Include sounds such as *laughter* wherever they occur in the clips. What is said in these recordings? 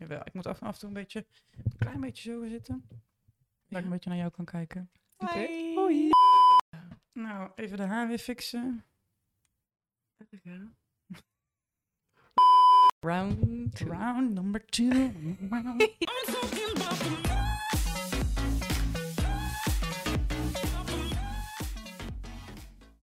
Jawel, ik moet af, af en toe een beetje, een klein beetje zo zitten. Dat ik een beetje naar jou kan kijken. Oké. Hoi. Hoi. Nou, even de haar weer fixen. *laughs* Round two. Round number two.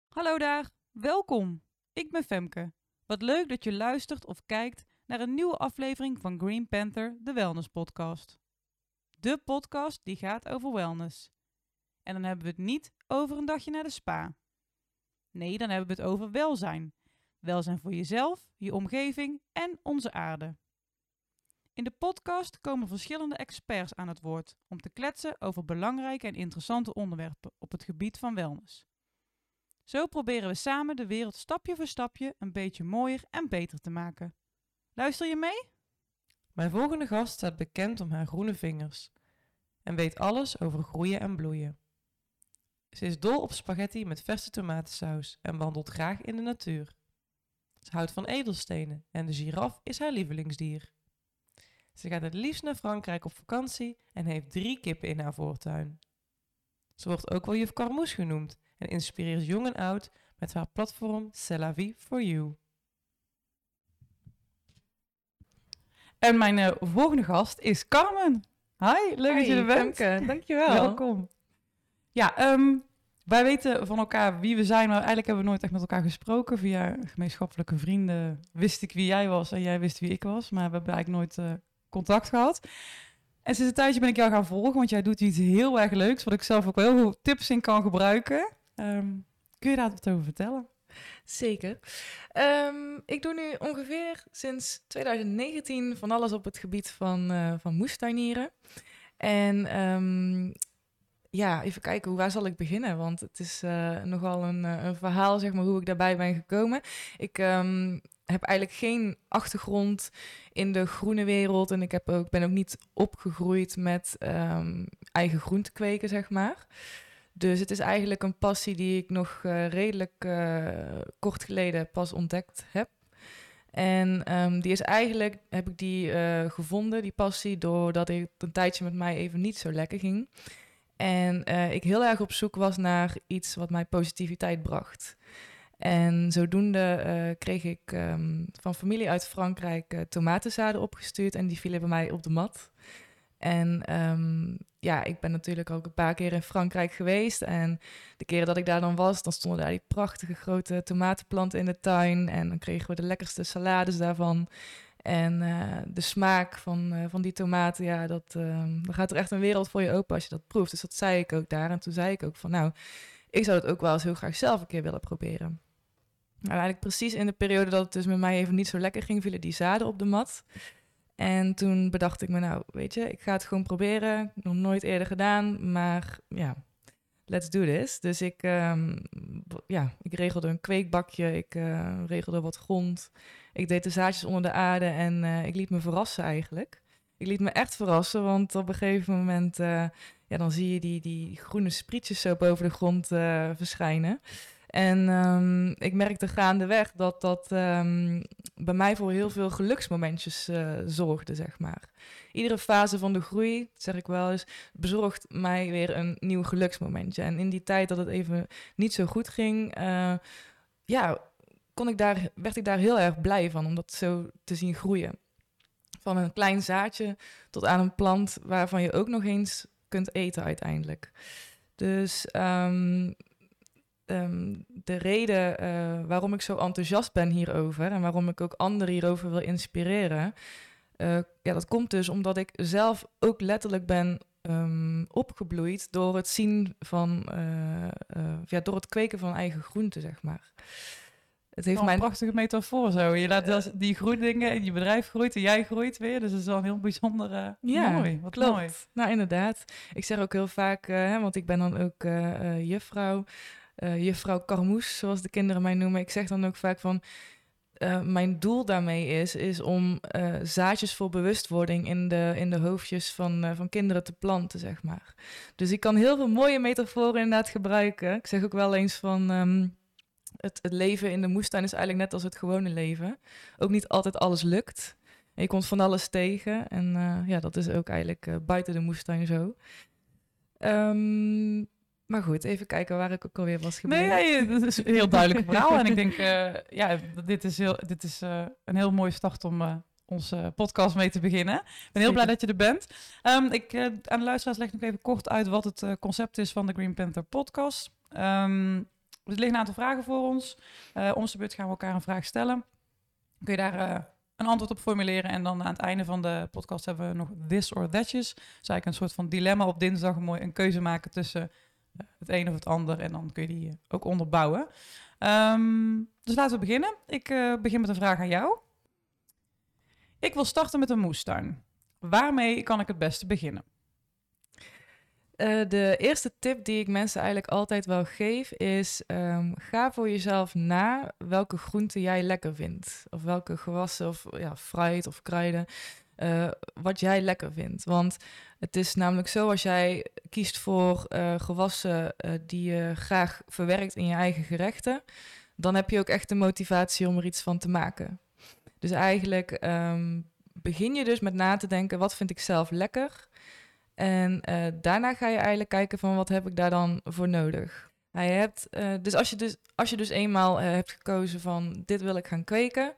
Hallo daar, welkom. Ik ben Femke. Wat leuk dat je luistert of kijkt naar een nieuwe aflevering van Green Panther, de Wellness Podcast. De podcast die gaat over wellness. En dan hebben we het niet over een dagje naar de spa. Nee, dan hebben we het over welzijn. Welzijn voor jezelf, je omgeving en onze aarde. In de podcast komen verschillende experts aan het woord om te kletsen over belangrijke en interessante onderwerpen op het gebied van wellness. Zo proberen we samen de wereld stapje voor stapje een beetje mooier en beter te maken. Luister je mee? Mijn volgende gast staat bekend om haar groene vingers en weet alles over groeien en bloeien. Ze is dol op spaghetti met verse tomatensaus en wandelt graag in de natuur. Ze houdt van edelstenen en de giraf is haar lievelingsdier. Ze gaat het liefst naar Frankrijk op vakantie en heeft drie kippen in haar voortuin. Ze wordt ook wel juf Carmoes genoemd en inspireert jong en oud met haar platform C'est vie for you. En mijn eh, volgende gast is Carmen. Hi, leuk dat je er bent. Femke, dankjewel. Welkom. Ja, ehm, wij weten van elkaar wie we zijn, maar eigenlijk hebben we nooit echt met elkaar gesproken. Via gemeenschappelijke vrienden wist ik wie jij was en jij wist wie ik was, maar we hebben eigenlijk nooit eh, contact gehad. En sinds een tijdje ben ik jou gaan volgen, want jij doet iets heel erg leuks, wat ik zelf ook wel heel veel tips in kan gebruiken. Ehm, kun je daar wat over vertellen? Zeker. Ehm, ik doe nu ongeveer sinds 2019 van alles op het gebied van, eh van moestuinieren. En ehm, ja, even kijken, waar zal ik beginnen? Want het is eh, nogal een, eh, een verhaal, zeg maar, hoe ik daarbij ben gekomen. Ik ehm, heb eigenlijk geen achtergrond in de groene wereld. En ik heb ook, ben ook niet opgegroeid met eigen groente kweken, zeg maar. Dus het is eigenlijk een passie die ik nog eh, redelijk eh, kort geleden pas ontdekt heb. En ehm, die is eigenlijk, heb ik die eh, gevonden, die passie, doordat ik een tijdje met mij even niet zo lekker ging. En ik heel erg op zoek was naar iets wat mij positiviteit bracht. En zodoende kreeg ik ehm, van familie uit Frankrijk eh, tomatenzaden opgestuurd en die vielen bij mij op de mat. En ehm, ja, ik ben natuurlijk ook een paar keer in Frankrijk geweest. En de keren dat ik daar dan was, dan stonden daar die prachtige grote tomatenplanten in de tuin. En dan kregen we de lekkerste salades daarvan. En eh, de smaak van, eh, van die tomaten, ja, dat, ehm, dan gaat er echt een wereld voor je open als je dat proeft. Dus dat zei ik ook daar. En toen zei ik ook van, nou, ik zou dat ook wel eens heel graag zelf een keer willen proberen. Nou, eigenlijk precies in de periode dat het dus met mij even niet zo lekker ging, vielen die zaden op de mat. En toen bedacht ik me, nou, weet je, ik ga het gewoon proberen. Nog nooit eerder gedaan, maar ja, let's do this. Dus ik, ehm, ja, ik regelde een kweekbakje, ik eh, regelde wat grond. Ik deed de zaadjes onder de aarde en eh, ik liet me verrassen eigenlijk. Ik liet me echt verrassen, want op een gegeven moment, eh, ja, dan zie je die, die groene sprietjes zo boven de grond verschijnen. En ehm, ik merkte gaandeweg dat dat ehm, bij mij voor heel veel geluksmomentjes eh, zorgde, zeg maar. Iedere fase van de groei, zeg ik wel eens, bezorgt mij weer een nieuw geluksmomentje. En in die tijd dat het even niet zo goed ging, eh, ja, kon ik daar, werd ik daar heel erg blij van om dat zo te zien groeien. Van een klein zaadje tot aan een plant waarvan je ook nog eens kunt eten uiteindelijk. Dus ehm, ehm, de reden eh, waarom ik zo enthousiast ben hierover en waarom ik ook anderen hierover wil inspireren, eh, ja, dat komt dus omdat ik zelf ook letterlijk ben ehm, opgebloeid door het zien van, eh, ja, door het kweken van eigen groenten, zeg maar. Het heeft een mijn prachtige metafoor zo. Je laat dus die groeidingen in je bedrijf groeit en jij groeit weer. Dus dat is wel een heel bijzonder eh, Ja, mooi. Wat Klopt. mooi. Nou, inderdaad. Ik zeg ook heel vaak, hè, want ik ben dan ook juffrouw, eh, juffrouw Karmoes, zoals de kinderen mij noemen. Ik zeg dan ook vaak van, eh, mijn doel daarmee is, is om eh, zaadjes voor bewustwording in de, in de hoofdjes van, van kinderen te planten, zeg maar. Dus ik kan heel veel mooie metaforen inderdaad gebruiken. Ik zeg ook wel eens van... ehm, het, het leven in de moestuin is eigenlijk net als het gewone leven. Ook niet altijd alles lukt. En je komt van alles tegen. En ja, dat is ook eigenlijk buiten de moestuin zo. Ehm, maar goed, even kijken waar ik ook alweer was gebleven. Nee, nee, dat is een heel *laughs* duidelijk verhaal. En ik denk, eh, ja, dit is, heel, dit is eh, een heel mooie start om eh, onze podcast mee te beginnen. Ik ben heel blij dat je er bent. Ehm, ik, aan de luisteraars leg ik nog even kort uit wat het concept is van de Green Panther podcast. Ehm, er liggen een aantal vragen voor ons. Om de beurt gaan we elkaar een vraag stellen. Kun je daar een antwoord op formuleren. En dan aan het einde van de podcast hebben we nog this or thatjes. Dus eigenlijk een soort van dilemma op dinsdag. Een, mooi, een keuze maken tussen het een of het ander. En dan kun je die ook onderbouwen. Ehm, dus laten we beginnen. Ik eh, begin met een vraag aan jou. Ik wil starten met een moestuin. Waarmee kan ik het beste beginnen? Eh, de eerste tip die ik mensen eigenlijk altijd wel geef is: ehm, ga voor jezelf na welke groenten jij lekker vindt. Of welke gewassen of ja, fruit of kruiden. Eh, wat jij lekker vindt. Want het is namelijk zo als jij kiest voor eh, gewassen eh, die je graag verwerkt in je eigen gerechten, dan heb je ook echt de motivatie om er iets van te maken. Dus eigenlijk ehm, begin je dus met na te denken: wat vind ik zelf lekker? En daarna ga je eigenlijk kijken van wat heb ik daar dan voor nodig. Nou, hebt, eh, dus, als je dus als je dus eenmaal eh, hebt gekozen van dit wil ik gaan kweken,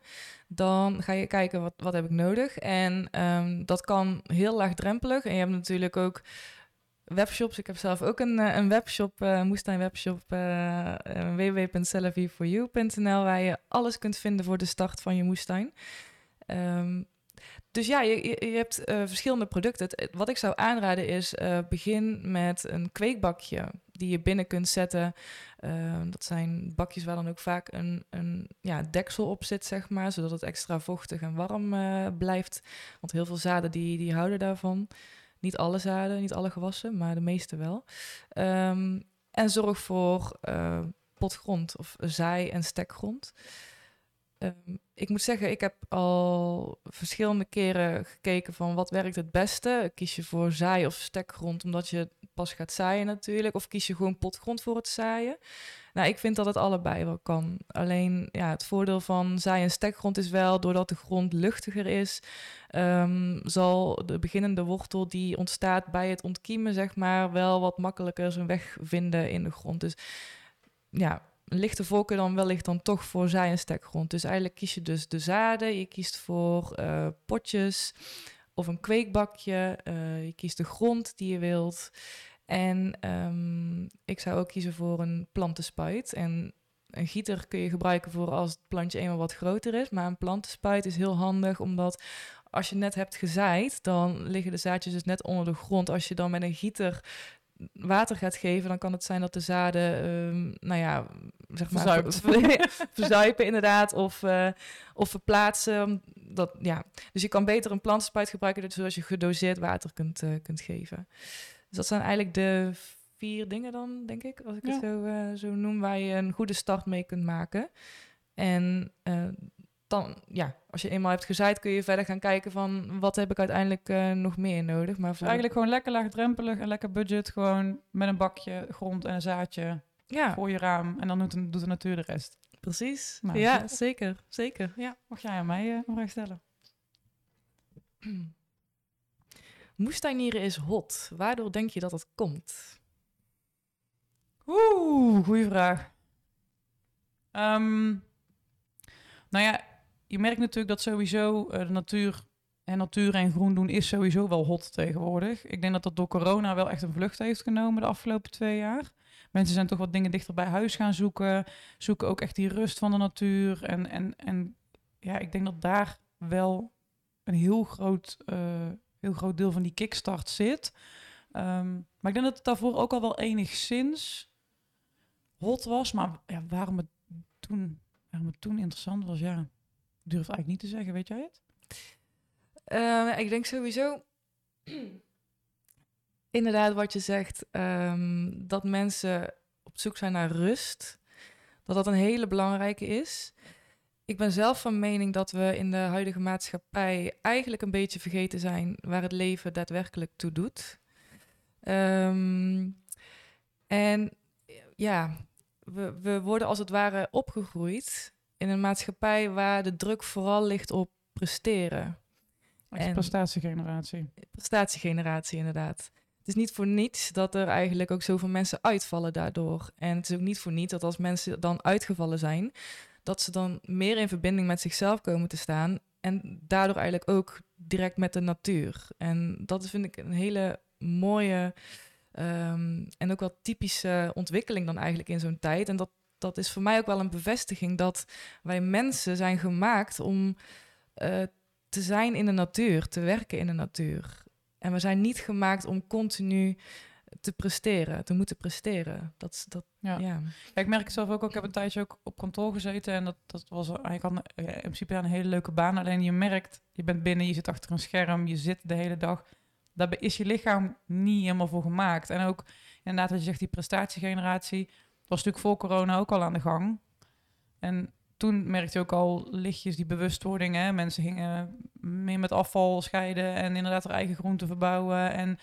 dan ga je kijken wat, wat heb ik nodig. En ehm, dat kan heel laagdrempelig. En je hebt natuurlijk ook webshops. Ik heb zelf ook een, eh, een webshop, een moestuinwebshop, uh, www.selleviefforyou.nl, waar je alles kunt vinden voor de start van je moestuin. Ehm, dus ja, je, je, hebt verschillende producten. Wat ik zou aanraden is, begin met een kweekbakje die je binnen kunt zetten. Ehm, dat zijn bakjes waar dan ook vaak een, een ja, deksel op zit, zeg maar, zodat het extra vochtig en warm eh, blijft. Want heel veel zaden die, die houden daarvan. Niet alle zaden, niet alle gewassen, maar de meeste wel. Ehm, en zorg voor eh, potgrond of zaai- en stekgrond. Ehm, ik moet zeggen, ik heb al verschillende keren gekeken van wat werkt het beste. Kies je voor zaai of stekgrond omdat je pas gaat zaaien natuurlijk. Of kies je gewoon potgrond voor het zaaien. Nou, ik vind dat het allebei wel kan. Alleen ja, het voordeel van zaai- en stekgrond is wel, doordat de grond luchtiger is, ehm, zal de beginnende wortel die ontstaat bij het ontkiemen, zeg maar, wel wat makkelijker zijn weg vinden in de grond. Dus ja, lichte voorkeur dan wellicht dan toch voor zaai- en stekgrond. Dus eigenlijk kies je dus de zaden, je kiest voor eh, potjes of een kweekbakje, eh, je kiest de grond die je wilt. En ehm, ik zou ook kiezen voor een plantenspuit. En een gieter kun je gebruiken voor als het plantje eenmaal wat groter is. Maar een plantenspuit is heel handig, omdat als je net hebt gezaaid, dan liggen de zaadjes dus net onder de grond. Als je dan met een gieter water gaat geven, dan kan het zijn dat de zaden, ehm, nou ja, zeg maar, verzuipen *laughs* inderdaad, of, eh, of verplaatsen. Dat, ja. Dus je kan beter een plantenspuit gebruiken, zodat je gedoseerd water kunt, eh, kunt geven. Dus dat zijn eigenlijk de vier dingen dan, denk ik, als ik Ja. het zo, eh, zo noem, waar je een goede start mee kunt maken. En dan, ja, als je eenmaal hebt gezaaid, kun je verder gaan kijken van wat heb ik uiteindelijk eh, nog meer nodig. Maar voor eigenlijk gewoon lekker laagdrempelig en lekker budget. Gewoon met een bakje grond en een zaadje ja, voor je raam. En dan doet de, doet de natuur de rest. precies. Nou, ja, super. zeker, zeker. Ja. Mag jij aan mij eh, een vraag stellen? *clears throat* Moestuinieren is hot. Waardoor denk je dat dat komt? Oeh, goede vraag. Ehm, nou ja, je merkt natuurlijk dat sowieso eh, de natuur en natuur en groen doen is sowieso wel hot tegenwoordig. Ik denk dat dat door corona wel echt een vlucht heeft genomen de afgelopen twee jaar. Mensen zijn toch wat dingen dichter bij huis gaan zoeken, zoeken ook echt die rust van de natuur. En, en, en ja, ik denk dat daar wel een heel groot, eh, heel groot deel van die kickstart zit. Ehm, maar ik denk dat het daarvoor ook al wel enigszins hot was. Maar ja, waarom, het toen, waarom het toen interessant was, ja, durf eigenlijk niet te zeggen. Weet jij het? Eh, ik denk sowieso, *clears throat* inderdaad wat je zegt, ehm, dat mensen op zoek zijn naar rust. Dat dat een hele belangrijke is. Ik ben zelf van mening dat we in de huidige maatschappij eigenlijk een beetje vergeten zijn waar het leven daadwerkelijk toe doet. Ehm, en ja, we, we worden als het ware opgegroeid in een maatschappij waar de druk vooral ligt op presteren. En- prestatiegeneratie. prestatiegeneratie inderdaad. Het is niet voor niets dat er eigenlijk ook zoveel mensen uitvallen daardoor. En het is ook niet voor niets dat als mensen dan uitgevallen zijn, dat ze dan meer in verbinding met zichzelf komen te staan. En daardoor eigenlijk ook direct met de natuur. En dat vind ik een hele mooie ehm, en ook wel typische ontwikkeling dan eigenlijk in zo'n tijd. En dat, dat is voor mij ook wel een bevestiging dat wij mensen zijn gemaakt om eh, te zijn in de natuur, te werken in de natuur. En we zijn niet gemaakt om continu te presteren, te moeten presteren. Dat, dat, Ja. ja. Ja, ik merk het zelf ook, ik heb een tijdje ook op kantoor gezeten en dat, dat was eigenlijk een- in principe een hele leuke baan. Alleen je merkt, je bent binnen, je zit achter een scherm, je zit de hele dag. Daar is je lichaam niet helemaal voor gemaakt. En ook inderdaad wat je zegt, die prestatiegeneratie was natuurlijk voor corona ook al aan de gang. En toen merkte je ook al lichtjes die bewustwording. Hè? Mensen gingen meer met afval scheiden en inderdaad hun eigen groenten verbouwen. En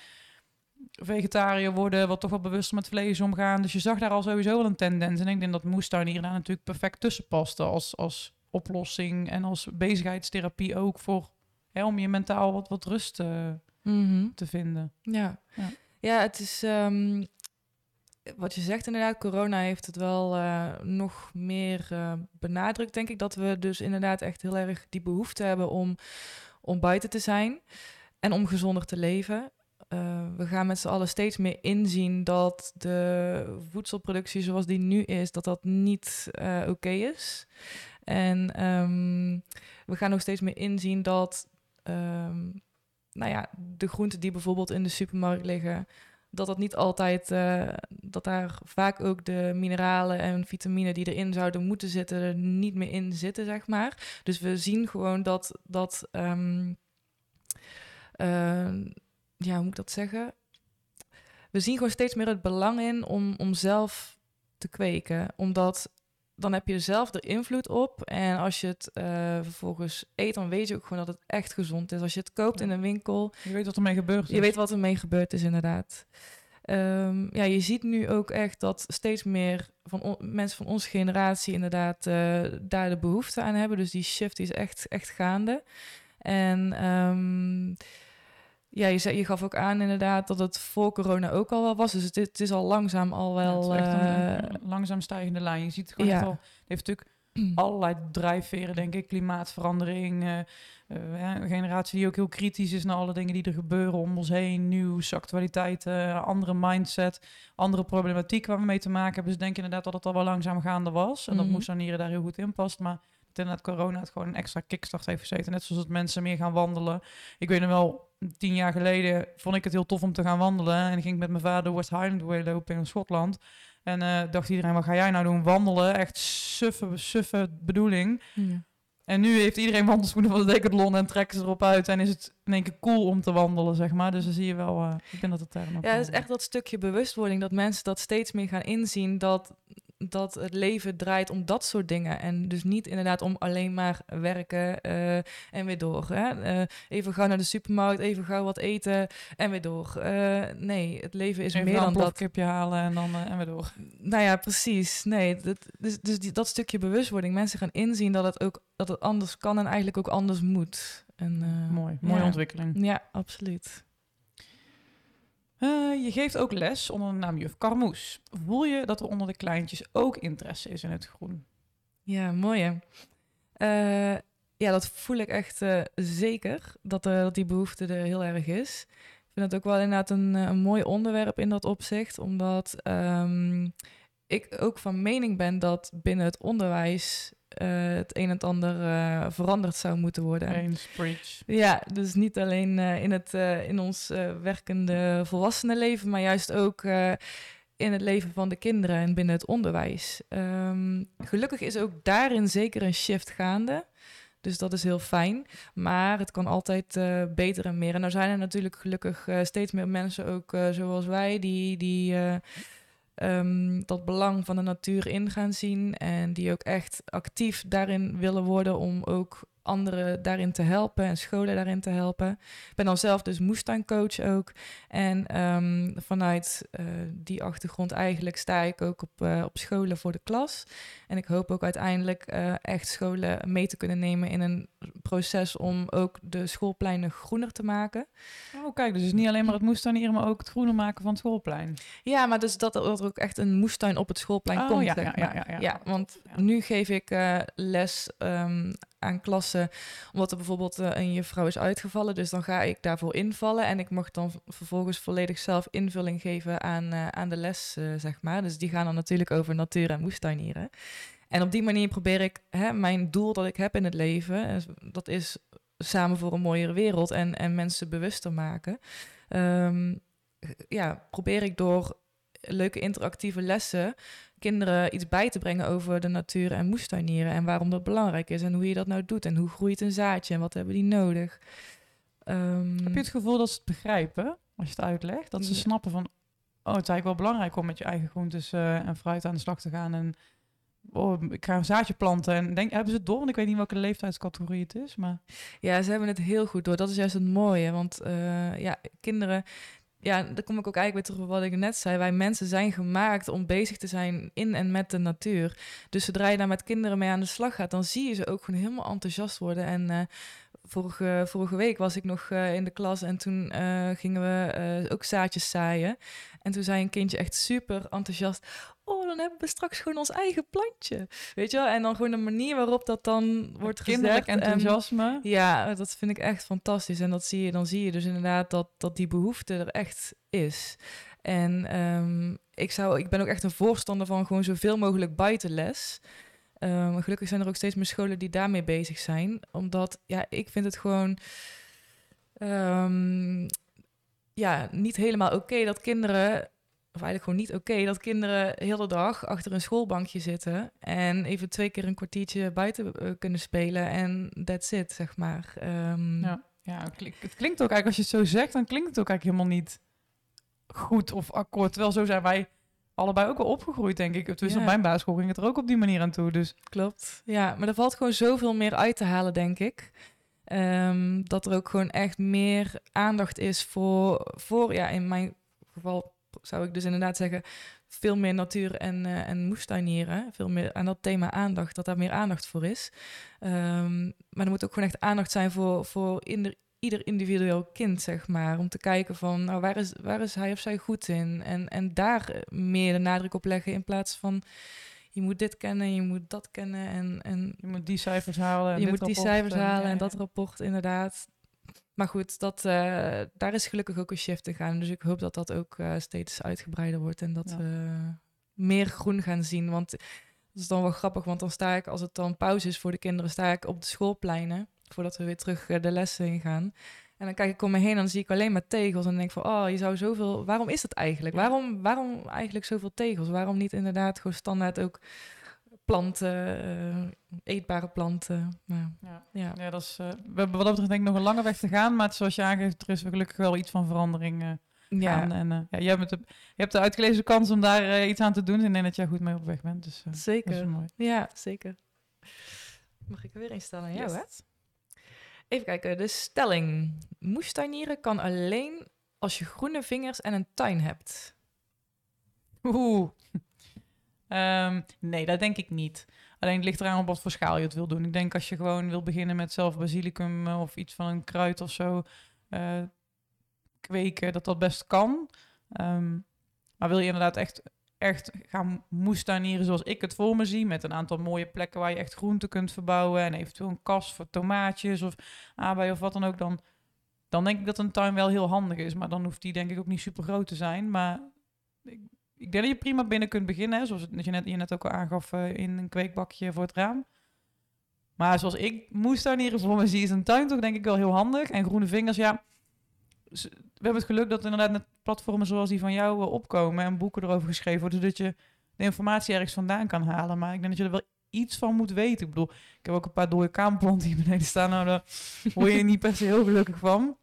vegetariër worden, wat toch wel bewuster met vlees omgaan. Dus je zag daar al sowieso wel een tendens. En ik denk dat moestuin hier daar natuurlijk perfect tussen paste als, als oplossing en als bezigheidstherapie ook voor hè, om je mentaal wat, wat rust eh, Mhm. te vinden. Ja. Ja. ja. het is ehm, wat je zegt inderdaad, corona heeft het wel eh, nog meer eh, benadrukt, denk ik. Dat we dus inderdaad echt heel erg die behoefte hebben om, om buiten te zijn en om gezonder te leven. Eh, we gaan met z'n allen steeds meer inzien dat de voedselproductie zoals die nu is, dat dat niet oké is. En ehm, we gaan ook steeds meer inzien dat ehm, nou ja, de groenten die bijvoorbeeld in de supermarkt liggen, dat dat niet altijd, eh, dat daar vaak ook de mineralen en vitamine die erin zouden moeten zitten, niet meer in zitten, zeg maar. Dus we zien gewoon dat, dat ehm, eh, ja, hoe moet ik dat zeggen? We zien gewoon steeds meer het belang in om, om zelf te kweken, omdat dan heb je zelf er invloed op. En als je het eh, vervolgens eet, dan weet je ook gewoon dat het echt gezond is. Als je het koopt in een winkel, Je weet wat ermee gebeurt. je weet wat er mee gebeurd is, inderdaad. Ehm, ja, je ziet nu ook echt dat steeds meer van mensen van onze generatie inderdaad eh, daar de behoefte aan hebben. Dus die shift is echt, echt gaande. En ehm, ja, je, zei, je gaf ook aan inderdaad dat het voor corona ook al wel was. Dus het, is- het is al langzaam al wel... Ja, het is echt een, eh, langzaam stijgende lijn. Je ziet gewoon ja. al, het heeft natuurlijk *clears throat* allerlei drijfveren, denk ik. Klimaatverandering, eh, eh, een generatie die ook heel kritisch is naar alle dingen die er gebeuren om ons heen. Nieuws, actualiteiten, andere mindset, andere problematiek waar we mee te maken hebben. Dus ik denk inderdaad dat het al wel langzaam gaande was. En dat Mhm. moestaneren daar heel goed in past. Maar dat inderdaad corona het gewoon een extra kickstart heeft gezeten. Net zoals dat mensen meer gaan wandelen. Ik weet nog wel, tien jaar geleden vond ik het heel tof om te gaan wandelen. En ik ging met mijn vader West Highland Way lopen in Schotland. En eh, dacht iedereen, wat ga jij nou doen? Wandelen, echt suffe, suffe bedoeling. ja. En nu heeft iedereen wandelschoenen van de Decathlon en trekken ze erop uit. En is het in één keer cool om te wandelen, zeg maar. Dus dan zie je wel, eh, ik denk dat het daar Ja, het is echt dat stukje bewustwording dat mensen dat steeds meer gaan inzien dat, dat het leven draait om dat soort dingen. En dus niet inderdaad om alleen maar werken eh, en weer door. Hè? Eh, even gauw naar de supermarkt, even gauw wat eten en weer door. Eh, nee, het leven is Even meer dan dat. plofkipje halen en dan en weer door. Nou ja, precies. Nee, dat, dus, dus die, dat stukje bewustwording. Mensen gaan inzien dat het ook dat het anders kan en eigenlijk ook anders moet. En, Mooi, mooie ja. ontwikkeling. Ja, absoluut. Eh, je geeft ook les onder de naam juf Karmoes. Voel je dat er onder de kleintjes ook interesse is in het groen? Ja, mooi hè. Eh, ja, dat voel ik echt eh, zeker, dat, dat die behoefte er heel erg is. Ik vind het ook wel inderdaad een, een mooi onderwerp in dat opzicht, omdat ehm, ik ook van mening ben dat binnen het onderwijs eh, het een en het ander eh, veranderd zou moeten worden. Eens, preach. Ja, dus niet alleen eh, in, het, in ons werkende volwassenenleven, maar juist ook in het leven van de kinderen en binnen het onderwijs. Ehm, gelukkig is ook daarin zeker een shift gaande. Dus dat is heel fijn. Maar het kan altijd beter en meer. En er zijn er natuurlijk gelukkig steeds meer mensen, ook zoals wij, die, die eh, ehm, dat belang van de natuur in gaan zien. En die ook echt actief daarin willen worden om ook anderen daarin te helpen en scholen daarin te helpen. Ik ben dan zelf dus moestuincoach ook. En ehm, vanuit eh, die achtergrond eigenlijk sta ik ook op, eh, op scholen voor de klas. En ik hoop ook uiteindelijk eh, echt scholen mee te kunnen nemen in een proces om ook de schoolpleinen groener te maken. Oh, kijk, dus niet alleen maar het moestuinieren, maar ook het groener maken van het schoolplein. Ja, maar dus dat, dat er ook echt een moestuin op het schoolplein Oh, komt. ja, ja, ja, ja, ja. ja, want nu geef ik les ehm, aan klassen, omdat er bijvoorbeeld eh, een juffrouw is uitgevallen. Dus dan ga ik daarvoor invallen en ik mag dan vervolgens volledig zelf invulling geven aan, eh, aan de les, eh, zeg maar. Dus die gaan dan natuurlijk over natuur en moestuinieren. En op die manier probeer ik hè, mijn doel dat ik heb in het leven, dat is samen voor een mooiere wereld en, en mensen bewuster maken. Ehm, ja, probeer ik door leuke interactieve lessen kinderen iets bij te brengen over de natuur en moestuinieren en waarom dat belangrijk is en hoe je dat nou doet en hoe groeit een zaadje en wat hebben die nodig. Ehm, Heb je het gevoel dat ze het begrijpen als je het uitlegt? Dat ze Ja. snappen van, oh, het is eigenlijk wel belangrijk om met je eigen groentes eh, en fruit aan de slag te gaan. En oh, ik ga een zaadje planten. En denk, hebben ze het door? Want ik weet niet welke leeftijdscategorie het is. Maar Ja, ze hebben het heel goed door. Dat is juist het mooie. Want eh, ja, kinderen. Ja, daar kom ik ook eigenlijk weer terug op wat ik net zei. Wij mensen zijn gemaakt om bezig te zijn in en met de natuur. Dus zodra je daar met kinderen mee aan de slag gaat, dan zie je ze ook gewoon helemaal enthousiast worden. En eh, vorige, vorige week was ik nog eh, in de klas en toen eh, gingen we eh, ook zaadjes zaaien. En toen zei een kindje echt super enthousiast. Oh, dan hebben we straks gewoon ons eigen plantje. Weet je wel? En dan gewoon de manier waarop dat dan wordt kinderlijk gezegd. en- enthousiasme. ja, dat vind ik echt fantastisch. En dat zie je, dan zie je dus inderdaad dat, dat die behoefte er echt is. En ehm, ik, zou, ik ben ook echt een voorstander van gewoon zoveel mogelijk buitenles. Ehm, gelukkig zijn er ook steeds meer scholen die daarmee bezig zijn. Omdat, ja, ik vind het gewoon... ehm, ja, niet helemaal oké dat kinderen... Of eigenlijk gewoon niet oké dat kinderen heel de dag achter een schoolbankje zitten... en even twee keer een kwartiertje buiten eh, kunnen spelen en that's it, zeg maar. Ehm, Ja, ja het klinkt ook eigenlijk, als je het zo zegt, dan klinkt het ook eigenlijk helemaal niet goed of akkoord. Terwijl zo zijn wij allebei ook wel opgegroeid, denk ik. Dus Ja. op mijn basisschool ging het er ook op die manier aan toe. Dus Klopt. Ja, maar er valt gewoon zoveel meer uit te halen, denk ik. Ehm, dat er ook gewoon echt meer aandacht is voor, voor, ja, in mijn geval zou ik dus inderdaad zeggen, veel meer natuur en, eh, en moestuinieren. Veel meer aan dat thema aandacht, dat daar meer aandacht voor is. Ehm, maar er moet ook gewoon echt aandacht zijn voor, voor ieder individueel kind, zeg maar. Om te kijken van, nou, waar is, waar is hij of zij goed in? En, en daar eh, meer de nadruk op leggen in plaats van je moet dit kennen, je moet dat kennen en, en je moet die cijfers halen. En je moet die cijfers halen en dat rapport inderdaad. Maar goed, dat, eh, daar is gelukkig ook een shift in gaan. Dus ik hoop dat dat ook eh, steeds uitgebreider wordt en dat Ja. we meer groen gaan zien. Want dat is dan wel grappig, want dan sta ik, als het dan pauze is voor de kinderen, sta ik op de schoolpleinen, voordat we weer terug eh, de lessen in gaan. En dan kijk ik om me heen en dan zie ik alleen maar tegels. En dan denk ik van, oh, je zou zoveel... Waarom is dat eigenlijk? Ja. Waarom, waarom eigenlijk zoveel tegels? Waarom niet inderdaad gewoon standaard ook planten, eh, eetbare planten? Maar, Ja. ja. Ja, dat is, eh, we hebben wat dat betreft denk ik nog een lange weg te gaan. Maar zoals je aangeeft, er is gelukkig wel iets van verandering Ja. En ja, jij hebt, de, je hebt de uitgelezen kans om daar iets aan te doen. En ik denk dat jij goed mee op weg bent. Dus dat is zeker. mooi. Ja, zeker. Mag ik er weer een stellen aan jou, hè? Even kijken, de stelling. Moestuinieren kan alleen als je groene vingers en een tuin hebt. Oeh. *laughs* Ehm, nee, dat denk ik niet. Alleen het ligt eraan op wat voor schaal je het wil doen. Ik denk als je gewoon wil beginnen met zelf basilicum eh, of iets van een kruid of zo eh, kweken, dat dat best kan. Ehm, maar wil je inderdaad echt, echt gaan moestuinieren zoals ik het voor me zie, met een aantal mooie plekken waar je echt groenten kunt verbouwen en eventueel een kas voor tomaatjes of aardbeien of wat dan ook, dan, dan denk ik dat een tuin wel heel handig is. Maar dan hoeft die denk ik ook niet super groot te zijn. Maar ik, denk dat je prima binnen kunt beginnen, zoals je, net, je net ook al aangaf eh, in een kweekbakje voor het raam. Maar zoals ik moestuinieren voor me zie, is een tuin toch denk ik wel heel handig. En groene vingers, ja, we hebben het geluk dat inderdaad net platformen zoals die van jou opkomen en boeken erover geschreven worden, zodat je de informatie ergens vandaan kan halen. Maar ik denk dat je er wel iets van moet weten. Ik bedoel, ik heb ook een paar dode kamerplanten hier beneden staan. Nou, daar word je niet per se heel gelukkig van.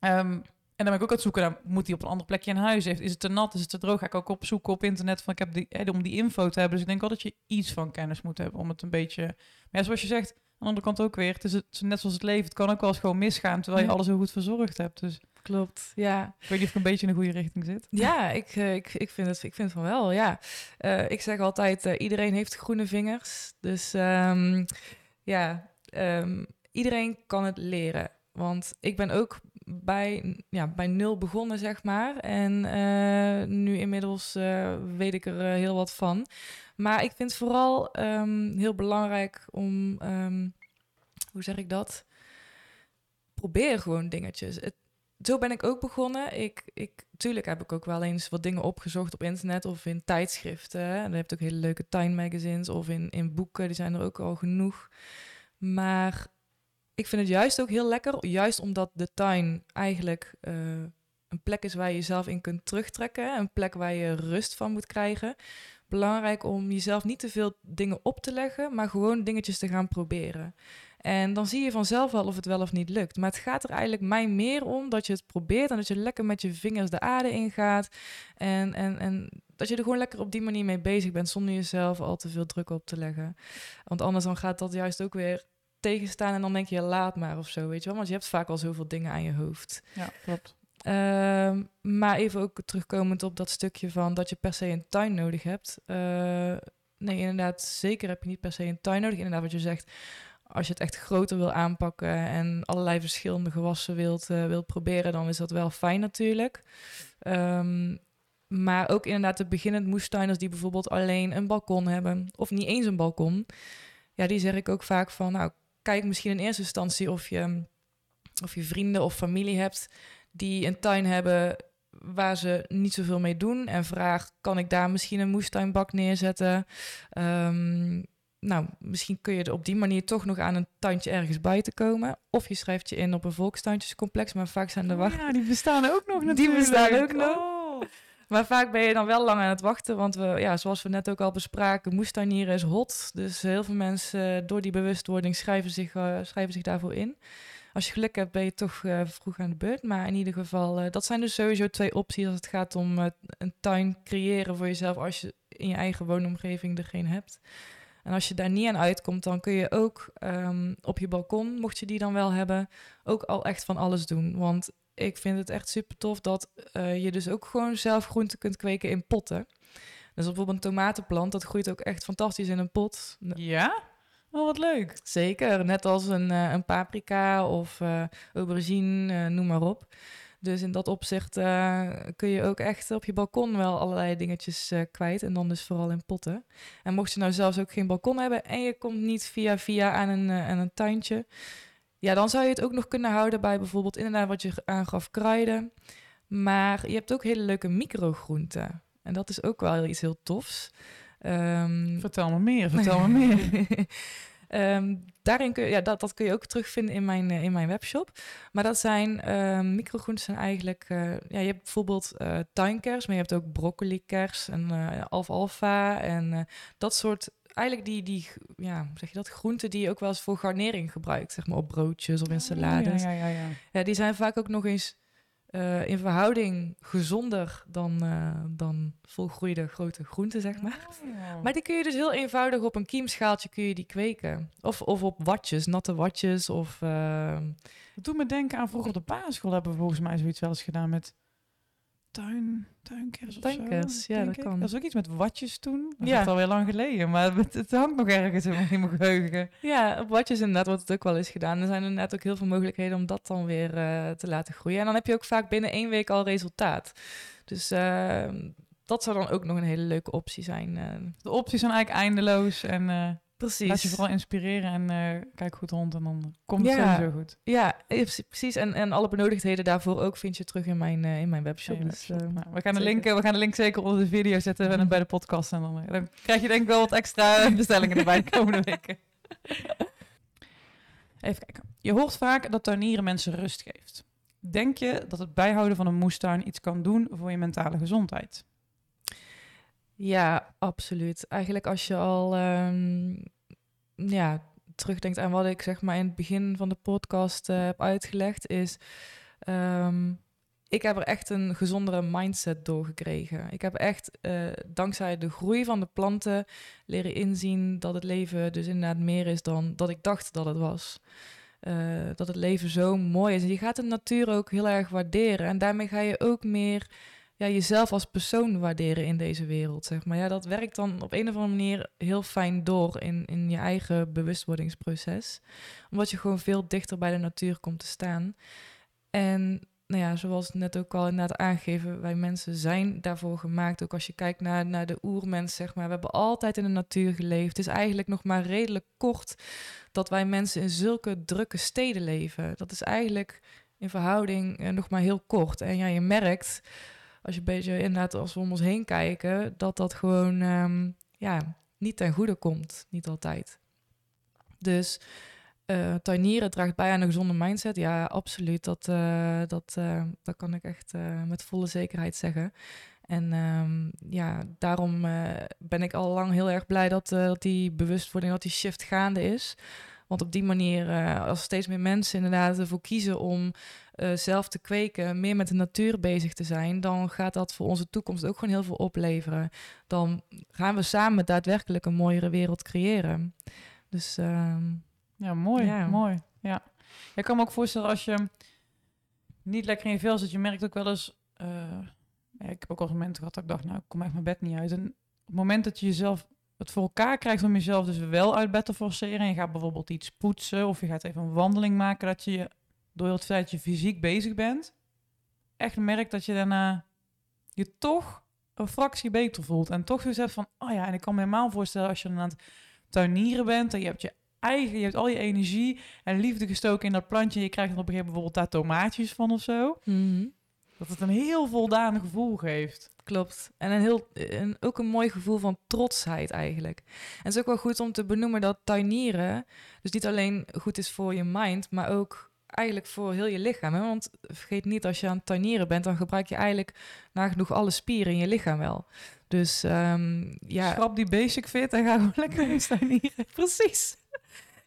Ehm, en dan ben ik ook aan het zoeken naar, moet die op een ander plekje in huis? Heeft, is het te nat? Is het te droog? Ga ik ook opzoeken op internet van, ik heb die, om die info te hebben. Dus ik denk wel dat je iets van kennis moet hebben om het een beetje... Maar ja, zoals je zegt, andere kant ook weer, het is het, net zoals het leven, het kan ook wel eens gewoon misgaan, terwijl je alles zo goed verzorgd hebt. Dus Klopt, ja. ik weet niet of ik een beetje in de goede richting zit. Ja, ik, eh, ik, ik, vind het, ik vind het van wel, ja. Eh, ik zeg altijd, eh, iedereen heeft groene vingers. Dus ehm, ja, ehm, iedereen kan het leren. Want ik ben ook bij, ja, bij nul begonnen, zeg maar. En nu inmiddels weet ik er heel wat van. Maar ik vind het vooral ehm, heel belangrijk om, ehm, hoe zeg ik dat? Probeer gewoon dingetjes. Zo ben ik ook begonnen. Ik, ik, tuurlijk heb ik ook wel eens wat dingen opgezocht op internet of in tijdschriften. En je hebt ook hele leuke time magazines of in, in boeken, die zijn er ook al genoeg. Maar ik vind het juist ook heel lekker, juist omdat de tuin eigenlijk eh, een plek is waar je jezelf in kunt terugtrekken. Een plek waar je rust van moet krijgen. Belangrijk om jezelf niet te veel dingen op te leggen, maar gewoon dingetjes te gaan proberen. En dan zie je vanzelf wel of het wel of niet lukt. Maar het gaat er eigenlijk mij meer om dat je het probeert en dat je lekker met je vingers de aarde ingaat. En, en, en dat je er gewoon lekker op die manier mee bezig bent zonder jezelf al te veel druk op te leggen. Want anders dan gaat dat juist ook weer tegenstaan en dan denk je laat maar of zo, weet je wel. Want je hebt vaak al zoveel dingen aan je hoofd. Ja, klopt. Ehm, maar even ook terugkomend op dat stukje van dat je per se een tuin nodig hebt. Eh, nee, inderdaad, zeker heb je niet per se een tuin nodig. Inderdaad, wat je zegt, als je het echt groter wil aanpakken en allerlei verschillende gewassen wilt, eh, wilt proberen, dan is dat wel fijn natuurlijk. Ehm, maar ook inderdaad de beginnend moestuiners die bijvoorbeeld alleen een balkon hebben, of niet eens een balkon. Ja, die zeg ik ook vaak van, nou, kijk misschien in eerste instantie of je, of je vrienden of familie hebt die een tuin hebben waar ze niet zoveel mee doen. En vraag, kan ik daar misschien een moestuinbak neerzetten? Ehm, nou, misschien kun je er op die manier toch nog aan een tuintje ergens bij te komen. Of je schrijft je in op een volkstuintjescomplex, maar vaak zijn de wacht... Oh ja, die bestaan ook nog *laughs* Die natuurlijk. bestaan ook nog. Oh. Maar vaak ben je dan wel lang aan het wachten, want we, ja, zoals we net ook al bespraken, moestuinieren is hot. Dus heel veel mensen eh, door die bewustwording schrijven zich, eh, schrijven zich daarvoor in. Als je geluk hebt, ben je toch eh, vroeg aan de beurt. Maar in ieder geval, eh, dat zijn dus sowieso twee opties als het gaat om eh, een tuin creëren voor jezelf als je in je eigen woonomgeving er geen hebt. En als je daar niet aan uitkomt, dan kun je ook ehm, op je balkon, mocht je die dan wel hebben, ook al echt van alles doen. Want ik vind het echt super tof dat je dus ook gewoon zelf groenten kunt kweken in potten. Dus bijvoorbeeld een tomatenplant, dat groeit ook echt fantastisch in een pot. Ja? Oh, wat leuk. Zeker, net als een, eh, een paprika of eh, aubergine, eh, noem maar op. Dus in dat opzicht kun je ook echt op je balkon wel allerlei dingetjes kwijt. En dan dus vooral in potten. En mocht je nou zelfs ook geen balkon hebben en je komt niet via via aan een, een tuintje. Ja, dan zou je het ook nog kunnen houden bij bijvoorbeeld inderdaad wat je aangaf kruiden. Maar je hebt ook hele leuke microgroenten. En dat is ook wel iets heel tofs. Ehm, Vertel me meer, vertel me meer. *laughs* Ehm, daarin kun je, ja, dat, dat kun je ook terugvinden in mijn, eh, in mijn webshop. Maar dat zijn ehm microgroenten zijn eigenlijk. eh, ja, je hebt bijvoorbeeld eh tuinkers, maar je hebt ook broccolikers en alfalfa en dat soort. Eigenlijk die, die, ja, hoe zeg je dat, groenten die je ook wel eens voor garnering gebruikt, zeg maar op broodjes of in salades. Ja, ja, ja, ja. Ja, die zijn vaak ook nog eens eh, in verhouding gezonder dan, eh, dan volgroeide grote groenten, zeg maar. Oh. Maar die kun je dus heel eenvoudig op een kiemschaaltje kun je die kweken. Of, of op watjes, natte watjes. Of, uh... Dat doet me denken aan vroeger op de basisschool hebben we volgens mij zoiets wel eens gedaan met tuin, tuinkers of Tuinkers, zo. ja, dat ik. kan. Dat is ook iets met watjes toen. Dat Ja. is alweer lang geleden, maar het, het hangt nog ergens in mijn, geheugen. Ja, op watjes inderdaad wordt het ook wel eens gedaan. Er zijn inderdaad ook heel veel mogelijkheden om dat dan weer eh, te laten groeien. En dan heb je ook vaak binnen één week al resultaat. Dus uh, dat zou dan ook nog een hele leuke optie zijn. Uh. De opties zijn eigenlijk eindeloos en... Precies. Laat je vooral inspireren en uh, kijk goed rond en dan komt het ja. sowieso goed. Ja, precies. En, en alle benodigdheden daarvoor ook vind je terug in mijn, uh, in mijn webshop. Ja, dus, uh, nou, we, gaan de link, we gaan de link zeker onder de video zetten en bij de podcast. En dan, dan krijg je denk ik wel wat extra *laughs* bestellingen erbij de komende weken. Even kijken. Je hoort vaak dat tuinieren mensen rust geeft. Denk je dat het bijhouden van een moestuin iets kan doen voor je mentale gezondheid? Ja, absoluut. Eigenlijk als je al um, ja, terugdenkt aan wat ik zeg maar in het begin van de podcast uh, heb uitgelegd, is um, ik heb er echt een gezondere mindset door gekregen. Ik heb echt eh, dankzij de groei van de planten leren inzien dat het leven dus inderdaad meer is dan dat ik dacht dat het was. Eh, dat het leven zo mooi is. En je gaat de natuur ook heel erg waarderen. En daarmee ga je ook meer ja, jezelf als persoon waarderen in deze wereld. Zeg maar. ja, dat werkt dan op een of andere manier heel fijn door in, in je eigen bewustwordingsproces. Omdat je gewoon veel dichter bij de natuur komt te staan. En nou ja, zoals net ook al inderdaad aangegeven, wij mensen zijn daarvoor gemaakt. Ook als je kijkt naar, naar de oermens, zeg maar. We hebben altijd in de natuur geleefd. Het is eigenlijk nog maar redelijk kort dat wij mensen in zulke drukke steden leven. Dat is eigenlijk in verhouding eh, nog maar heel kort. En ja, je merkt, als je een beetje inderdaad als we om ons heen kijken, dat dat gewoon ehm, ja, niet ten goede komt. Niet altijd. Dus uh, tuinieren draagt bij aan een gezonde mindset. Ja, absoluut. Dat, uh, dat, uh, dat kan ik echt met volle zekerheid zeggen. En um, ja, daarom ben ik al lang heel erg blij dat, dat die bewustwording, dat die shift gaande is. Want op die manier, als steeds meer mensen inderdaad ervoor kiezen om zelf te kweken, meer met de natuur bezig te zijn, dan gaat dat voor onze toekomst ook gewoon heel veel opleveren. Dan gaan we samen daadwerkelijk een mooiere wereld creëren. Dus uh, ja, mooi. Mooi. Ja. Ik kan me ook voorstellen als je niet lekker in je vel zit, je merkt ook wel eens. Uh, ja, ik heb ook al momenten gehad dat ik dacht, nou, ik kom echt mijn bed niet uit. En op het moment dat je jezelf het voor elkaar krijgt om jezelf dus wel uit bed te forceren. En je gaat bijvoorbeeld iets poetsen of je gaat even een wandeling maken. Dat je door het feit dat je fysiek bezig bent, echt merkt dat je daarna je toch een fractie beter voelt. En toch hebt van, oh ja, en ik kan me helemaal voorstellen als je dan aan het tuinieren bent en je hebt je eigen, je hebt al je energie en liefde gestoken in dat plantje. Je krijgt dan op een gegeven moment bijvoorbeeld daar tomaatjes van of zo. Mhm. Dat het een heel voldaan gevoel geeft. Klopt. En een heel, een, ook een mooi gevoel van trotsheid eigenlijk. En het is ook wel goed om te benoemen dat tuinieren dus niet alleen goed is voor je mind, maar ook eigenlijk voor heel je lichaam. Hè? Want vergeet niet, als je aan het tuinieren bent, dan gebruik je eigenlijk nagenoeg alle spieren in je lichaam wel. Dus um, ja. Schrap die basic fit en ga gewoon lekker eens tuinieren. *laughs* Precies.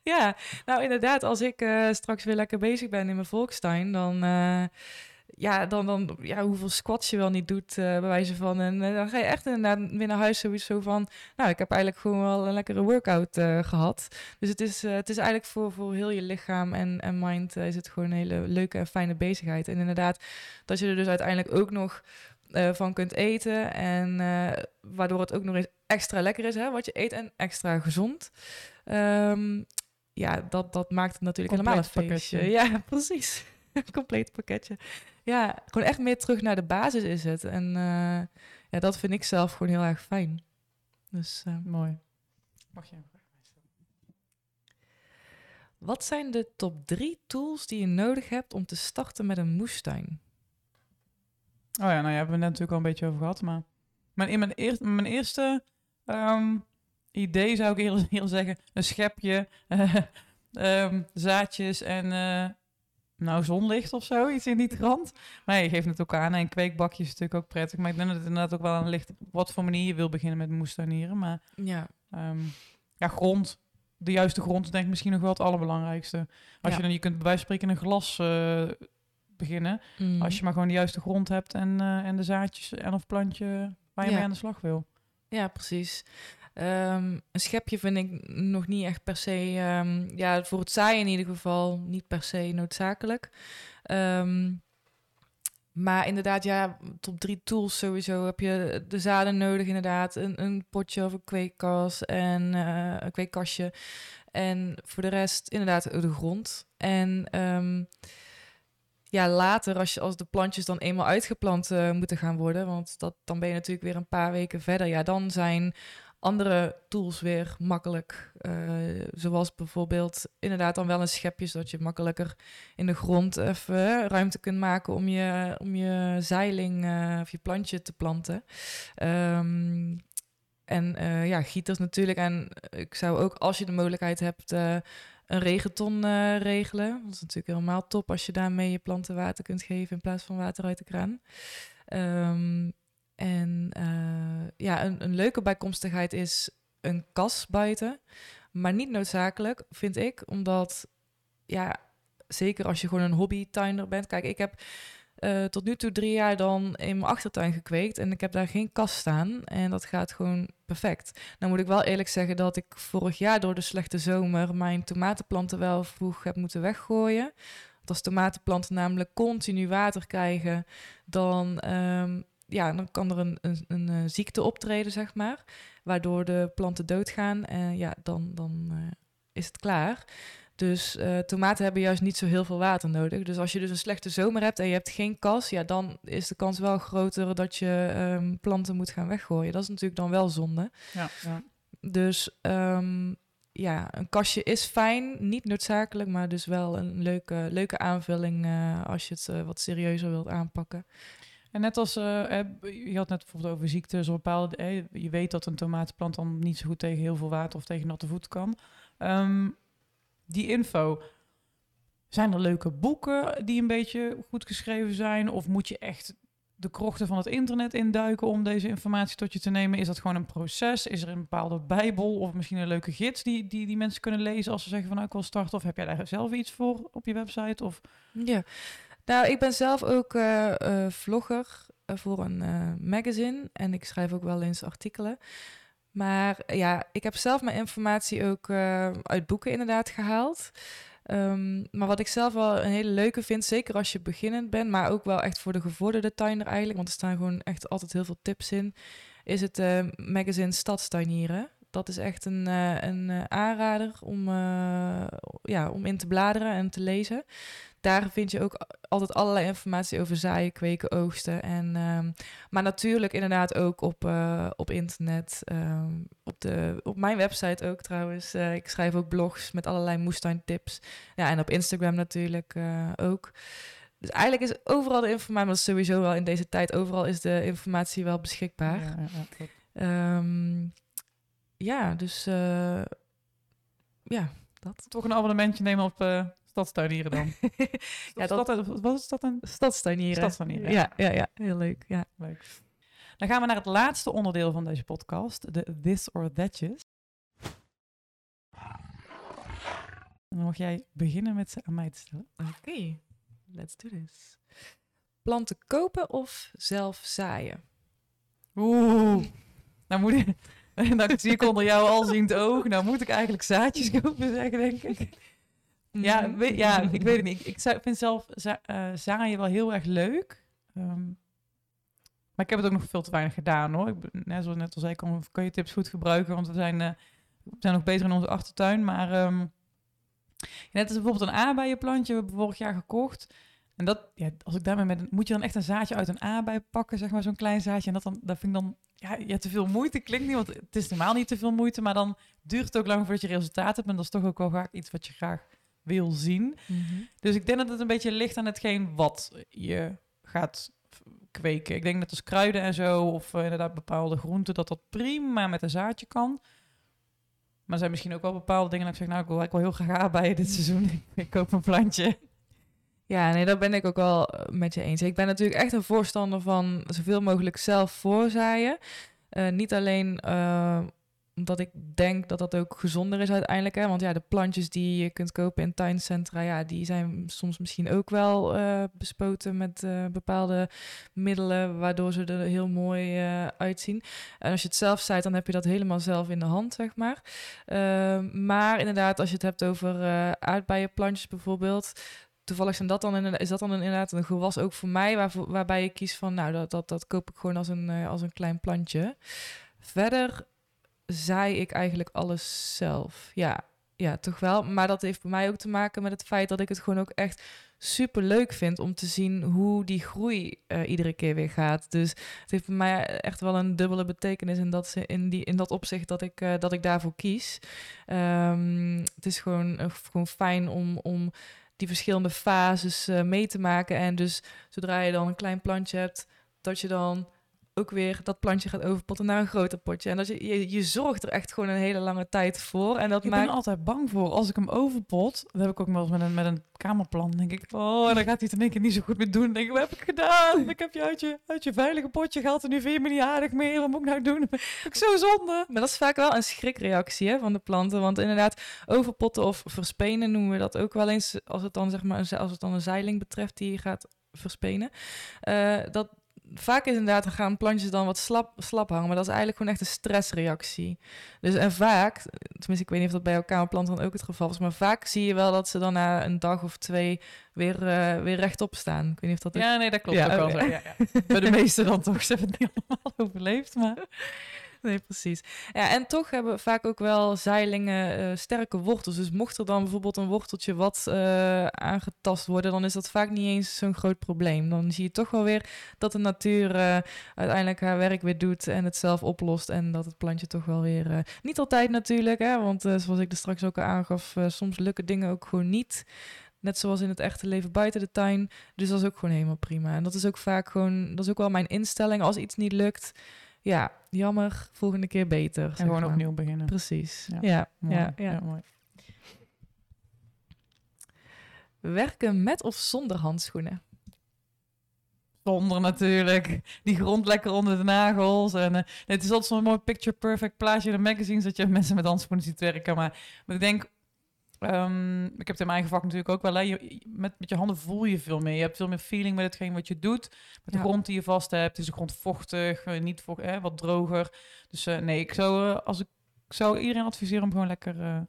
Ja, nou inderdaad, als ik uh, straks weer lekker bezig ben in mijn volkstuin, dan, uh, ja, dan, dan ja, hoeveel squats je wel niet doet, uh, bij wijze van. En dan ga je echt inderdaad weer naar huis sowieso van, nou, ik heb eigenlijk gewoon wel een lekkere workout gehad. Dus het is, het is eigenlijk voor, voor heel je lichaam en, en mind is het gewoon een hele leuke en fijne bezigheid. En inderdaad, dat je er dus uiteindelijk ook nog van kunt eten en waardoor het ook nog eens extra lekker is, hè, wat je eet en extra gezond. Um, ja, dat, dat maakt het natuurlijk helemaal een feestje. Ja, *laughs* precies. Compleet pakketje. Ja, gewoon echt meer terug naar de basis is het. En uh, ja, dat vind ik zelf gewoon heel erg fijn. Dus uh, mooi. Mag je Wat zijn de top drie tools die je nodig hebt om te starten met een moestuin? Oh ja, nou ja, hebben we net natuurlijk al een beetje over gehad. Maar mijn, in mijn, eerste, mijn eerste um, idee zou ik eerder, *laughs* eerder zeggen, een schepje, um, *laughs* zaadjes en uh, nou zonlicht of zo, iets in die trant. Maar je geeft het ook aan en kweekbakjes is natuurlijk ook prettig. Maar ik denk dat het inderdaad ook wel aan ligt op wat voor manier je wil beginnen met moestuinieren. Maar ja, um, ja grond, de juiste grond is denk ik misschien nog wel het allerbelangrijkste. Als je dan, je kunt bij wijze van spreken een glas uh, beginnen. Mm. Als je maar gewoon de juiste grond hebt en, uh, en de zaadjes en of plantje waar je ja. mee aan de slag wil. Ja, precies. Um, een schepje vind ik nog niet echt per se, um, ja, voor het zaaien in ieder geval, niet per se noodzakelijk. Um, maar inderdaad, ja, top drie tools sowieso. Heb je de zaden nodig, inderdaad. Een, een potje of een kweekkas en uh, een kweekkastje. En voor de rest, inderdaad, de grond. En ja, later, als, je, als de plantjes dan eenmaal uitgeplant uh, moeten gaan worden, want dat, dan ben je natuurlijk weer een paar weken verder. Ja, dan zijn andere tools weer makkelijk. Uh, zoals bijvoorbeeld inderdaad dan wel een schepje, zodat je makkelijker in de grond even ruimte kunt maken om je, om je zeiling of je plantje te planten. Um, en ja, gieters natuurlijk. En ik zou ook, als je de mogelijkheid hebt, een regenton regelen. Dat is natuurlijk helemaal top als je daarmee je planten water kunt geven in plaats van water uit de kraan. Um, en uh, ja, een, een leuke bijkomstigheid is een kas buiten. Maar niet noodzakelijk, vind ik. Omdat, ja, zeker als je gewoon een hobbytuiner bent. Kijk, ik heb eh, tot nu toe drie jaar dan in mijn achtertuin gekweekt. En ik heb daar geen kast staan. En dat gaat gewoon perfect. Nou moet ik wel eerlijk zeggen dat ik vorig jaar door de slechte zomer mijn tomatenplanten wel vroeg heb moeten weggooien. Want als tomatenplanten namelijk continu water krijgen, dan, ehm, ja, dan kan er een, een, een, eh, ziekte optreden, zeg maar. Waardoor de planten doodgaan. En ja, dan, dan eh, is het klaar. Dus eh, tomaten hebben juist niet zo heel veel water nodig. Dus als je dus een slechte zomer hebt en je hebt geen kas, ja, dan is de kans wel groter dat je ehm, planten moet gaan weggooien. Dat is natuurlijk dan wel zonde. Ja, ja. Dus ehm, ja, een kastje is fijn, niet noodzakelijk, maar dus wel een leuke, leuke aanvulling eh, als je het eh, wat serieuzer wilt aanpakken. En net als, je had net bijvoorbeeld over ziektes, of bepaalde, eh, je weet dat een tomatenplant dan niet zo goed tegen heel veel water of tegen natte voet kan. Ehm, die info, zijn er leuke boeken die een beetje goed geschreven zijn? Of moet je echt de krochten van het internet induiken om deze informatie tot je te nemen? Is dat gewoon een proces? Is er een bepaalde bijbel of misschien een leuke gids die, die, die mensen kunnen lezen als ze zeggen van nou ik wil starten? Of heb jij daar zelf iets voor op je website? Of... Ja, nou, ik ben zelf ook eh, eh, vlogger voor een eh, magazine en ik schrijf ook wel eens artikelen. Maar ja, ik heb zelf mijn informatie ook eh, uit boeken inderdaad gehaald. Ehm, maar wat ik zelf wel een hele leuke vind, zeker als je beginnend bent, maar ook wel echt voor de gevorderde tuiner eigenlijk, want er staan gewoon echt altijd heel veel tips in, is het eh, magazine Stadstuinieren. Dat is echt een, eh, een eh, aanrader om, eh, ja, om in te bladeren en te lezen. Daar vind je ook altijd allerlei informatie over zaaien, kweken, oogsten. En, ehm, maar natuurlijk inderdaad ook op, eh, op internet. ehm, op, de, op mijn website ook trouwens. Eh, ik schrijf ook blogs met allerlei moestuintips. Ja, en op Instagram natuurlijk eh, ook. Dus eigenlijk is overal de informatie, maar sowieso wel in deze tijd, overal is de informatie wel beschikbaar. Ja, ja. Ehm, ja, dus ja, dat. Toch een abonnementje nemen op stadstuinieren dan. *laughs* Ja, dat- Stad, wat is dat een Stadstuinieren. stadstuinieren? Ja, ja, ja, heel leuk. Ja. Leuk. Dan gaan we naar het laatste onderdeel van deze podcast, de This or Thatjes. Dan mag jij beginnen met ze aan mij te stellen. Oké, let's do this. Planten kopen of zelf zaaien? Oeh, nou moet ik... *laughs* Nou zie ik onder jou alziend oog. Nou moet ik eigenlijk zaadjes kopen zeggen, denk ik. Ja, Mhm. ja *laughs* ik weet het niet. Ik zou- vind zelf za eh, zaaien wel heel erg leuk. Ehm, maar ik heb het ook nog veel te weinig gedaan hoor. Ik, ben- net zoals net al zei, kan, kan je tips goed gebruiken. Want we zijn, eh, we zijn nog bezig in onze achtertuin. Maar ehm, net als bijvoorbeeld een aardbeienplantje. We hebben vorig jaar gekocht. En dat, ja, als ik daarmee met, moet je dan echt een zaadje uit een aardbei pakken, zeg maar, zo'n klein zaadje. En dat dan, dat vind ik dan, ja, ja, te veel moeite klinkt niet, want het is normaal niet te veel moeite. Maar dan duurt het ook lang voordat je resultaat hebt. En dat is toch ook wel vaak iets wat je graag wil zien. Mhm. Dus ik denk dat het een beetje ligt aan hetgeen wat je gaat kweken. Ik denk dat als kruiden en zo, of eh, inderdaad bepaalde groenten, dat dat prima met een zaadje kan. Maar er zijn misschien ook wel bepaalde dingen dat ik zeg, nou, ik wil eigenlijk wel heel graag aardbeien dit seizoen. *laughs* ik koop een plantje. Ja, nee, daar ben ik ook wel eh, met je eens. Ik ben natuurlijk echt een voorstander van zoveel mogelijk zelf voorzaaien. Eh, niet alleen omdat ik denk dat dat ook gezonder is uiteindelijk. Hè? Want ja, de plantjes die je kunt kopen in tuincentra, ja, die zijn soms misschien ook wel eh, bespoten met eh, bepaalde middelen, waardoor ze er heel mooi eh, uitzien. En als je het zelf zaait, dan heb je dat helemaal zelf in de hand, zeg maar. Eh, maar inderdaad, als je het hebt over aardbeienplantjes bijvoorbeeld, toevallig zijn dat dan is dat dan inderdaad een gewas ook voor mij, waarbij ik kies van, nou, dat, dat, dat koop ik gewoon als een, als een klein plantje. Verder zaai ik eigenlijk alles zelf. Ja, ja, toch wel. Maar dat heeft bij mij ook te maken met het feit dat ik het gewoon ook echt super leuk vind om te zien hoe die groei eh, iedere keer weer gaat. Dus het heeft bij mij echt wel een dubbele betekenis in dat, ze, in die, in dat opzicht dat ik, eh, dat ik daarvoor kies. Ehm, het is gewoon, eh, gewoon fijn om, om die verschillende fases mee te maken. En dus zodra je dan een klein plantje hebt, dat je dan ook weer dat plantje gaat overpotten naar een groter potje. En dat je, je, je zorgt er echt gewoon een hele lange tijd voor. En dat Ik maakt... ben altijd bang voor als ik hem overpot. Dat heb ik ook wel eens met een, met een kamerplan. Denk ik, oh, dan gaat hij het in één keer niet zo goed meer doen. Dan denk ik, wat heb ik gedaan? Ik heb je uit je, uit je veilige potje gehaald en nu vind je me niet aardig meer. Wat moet ik nou doen? Ik zo zonde. Maar dat is vaak wel een schrikreactie hè, van de planten. Want inderdaad, overpotten of verspenen noemen we dat ook wel eens. Als het dan, zeg maar, als het dan een zeiling betreft die je gaat verspenen. Eh, dat, vaak is inderdaad gaan plantjes dan wat slap, slap hangen, maar dat is eigenlijk gewoon echt een stressreactie. Dus en vaak, tenminste ik weet niet of dat bij jouw kamerplant dan ook het geval is, maar vaak zie je wel dat ze dan na een dag of twee weer, eh, weer rechtop staan. Ik weet niet of dat ook... Ja, nee, dat klopt Ja, ook wel oké. zo. Ja, ja. *laughs* Bij de meeste dan toch. Ze hebben het niet allemaal overleefd, maar... *laughs* Nee, precies. Ja, en toch hebben vaak ook wel zeilingen eh, sterke wortels. Dus mocht er dan bijvoorbeeld een worteltje wat eh, aangetast worden, dan is dat vaak niet eens zo'n groot probleem. Dan zie je toch wel weer dat de natuur eh, uiteindelijk haar werk weer doet en het zelf oplost. En dat het plantje toch wel weer. niet altijd natuurlijk, hè, want zoals ik er straks ook al aangaf, soms lukken dingen ook gewoon niet. Net zoals in het echte leven buiten de tuin. Dus dat is ook gewoon helemaal prima. En dat is ook vaak gewoon, dat is ook wel mijn instelling. Als iets niet lukt, ja, jammer, volgende keer beter. En gewoon maar. opnieuw beginnen. Precies. Ja. Ja, Mooi. ja, ja, mooi. Werken met of zonder handschoenen? Zonder natuurlijk. Die grond lekker onder de nagels. En, eh, het is altijd zo'n mooi picture perfect plaatje in de magazines dat je mensen met handschoenen ziet werken. Maar, maar ik denk, ehm, ik heb het in mijn eigen vak natuurlijk ook wel. Hè, je, met, met je handen voel je veel meer. Je hebt veel meer feeling met hetgeen wat je doet. Met de Ja. grond die je vast hebt. Is de grond vochtig, eh, niet vocht, eh, wat droger. Dus eh, nee, ik zou, eh, als ik, ik zou iedereen adviseren om gewoon lekker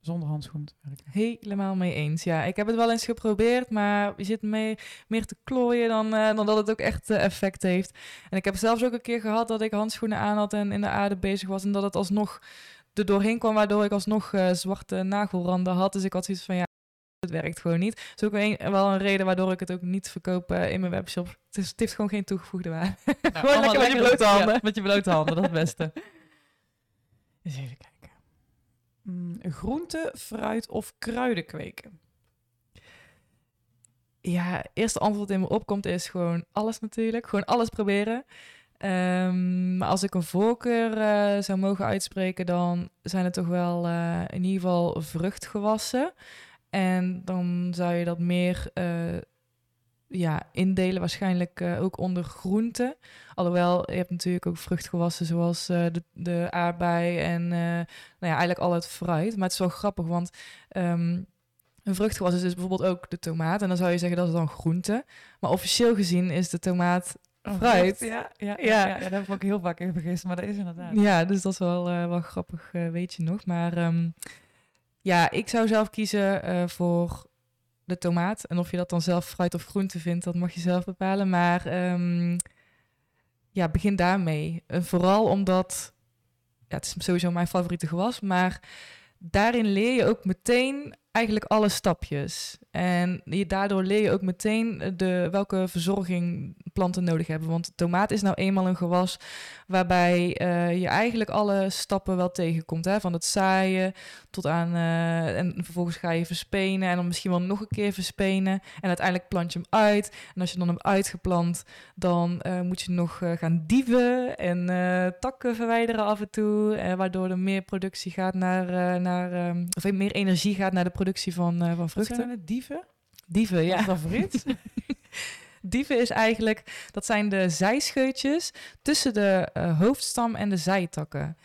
zonder handschoenen te werken. Helemaal mee eens. Ja, ik heb het wel eens geprobeerd, maar je zit mee, meer te klooien dan, dan dat het ook echt effect heeft. En ik heb zelfs ook een keer gehad dat ik handschoenen aan had en in de aarde bezig was. En dat het alsnog er doorheen kwam, waardoor ik alsnog eh, zwarte nagelranden had. Dus ik had zoiets van, ja, het werkt gewoon niet. Dat is ook een, wel een reden waardoor ik het ook niet verkoop eh, in mijn webshop. Het, is, het heeft gewoon geen toegevoegde waarde. *laughs* Nou, Gewoon lekker met je blote ja, handen. met je blote handen, dat is het beste. *laughs* Eens even kijken. Mm, groente, fruit of kruiden kweken? Ja, eerste antwoord in me opkomt is gewoon alles natuurlijk. Gewoon alles proberen. Ehm, maar als ik een voorkeur eh, zou mogen uitspreken, dan zijn het toch wel eh, in ieder geval vruchtgewassen. En dan zou je dat meer eh, ja, indelen, waarschijnlijk ook onder groenten. Alhoewel, je hebt natuurlijk ook vruchtgewassen zoals de, de aardbei en nou ja, eigenlijk al het fruit. Maar het is wel grappig, want ehm, een vruchtgewas is dus bijvoorbeeld ook de tomaat. En dan zou je zeggen dat is dan groente. Maar officieel gezien is de tomaat Fruit. Ja, ja, ja, Ja. daar heb ik ook heel vaak in vergist, maar dat is inderdaad. Ja, dus dat is wel, eh, wel grappig, eh, weet je nog. Maar ehm, ja, ik zou zelf kiezen eh, voor de tomaat. En of je dat dan zelf fruit of groente vindt, dat mag je zelf bepalen. Maar ehm, ja, begin daarmee. En vooral omdat, ja, het is sowieso mijn favoriete gewas, maar daarin leer je ook meteen eigenlijk alle stapjes. En je, daardoor leer je ook meteen de, welke verzorging planten nodig hebben. Want tomaat is nou eenmaal een gewas waarbij eh, je eigenlijk alle stappen wel tegenkomt. Hè? Van het zaaien tot aan... eh, en vervolgens ga je verspenen en dan misschien wel nog een keer verspenen. En uiteindelijk plant je hem uit. En als je dan hem uitgeplant, dan eh, moet je nog gaan dieven en takken verwijderen af en toe. waardoor er meer productie gaat naar... naar ehm, of meer energie gaat naar de productie van, eh, van Wat vruchten. zijn het? Dieven? Dieven, ja. Favoriet? *laughs* Dieven is eigenlijk, dat zijn de zijscheutjes tussen de eh, hoofdstam en de zijtakken.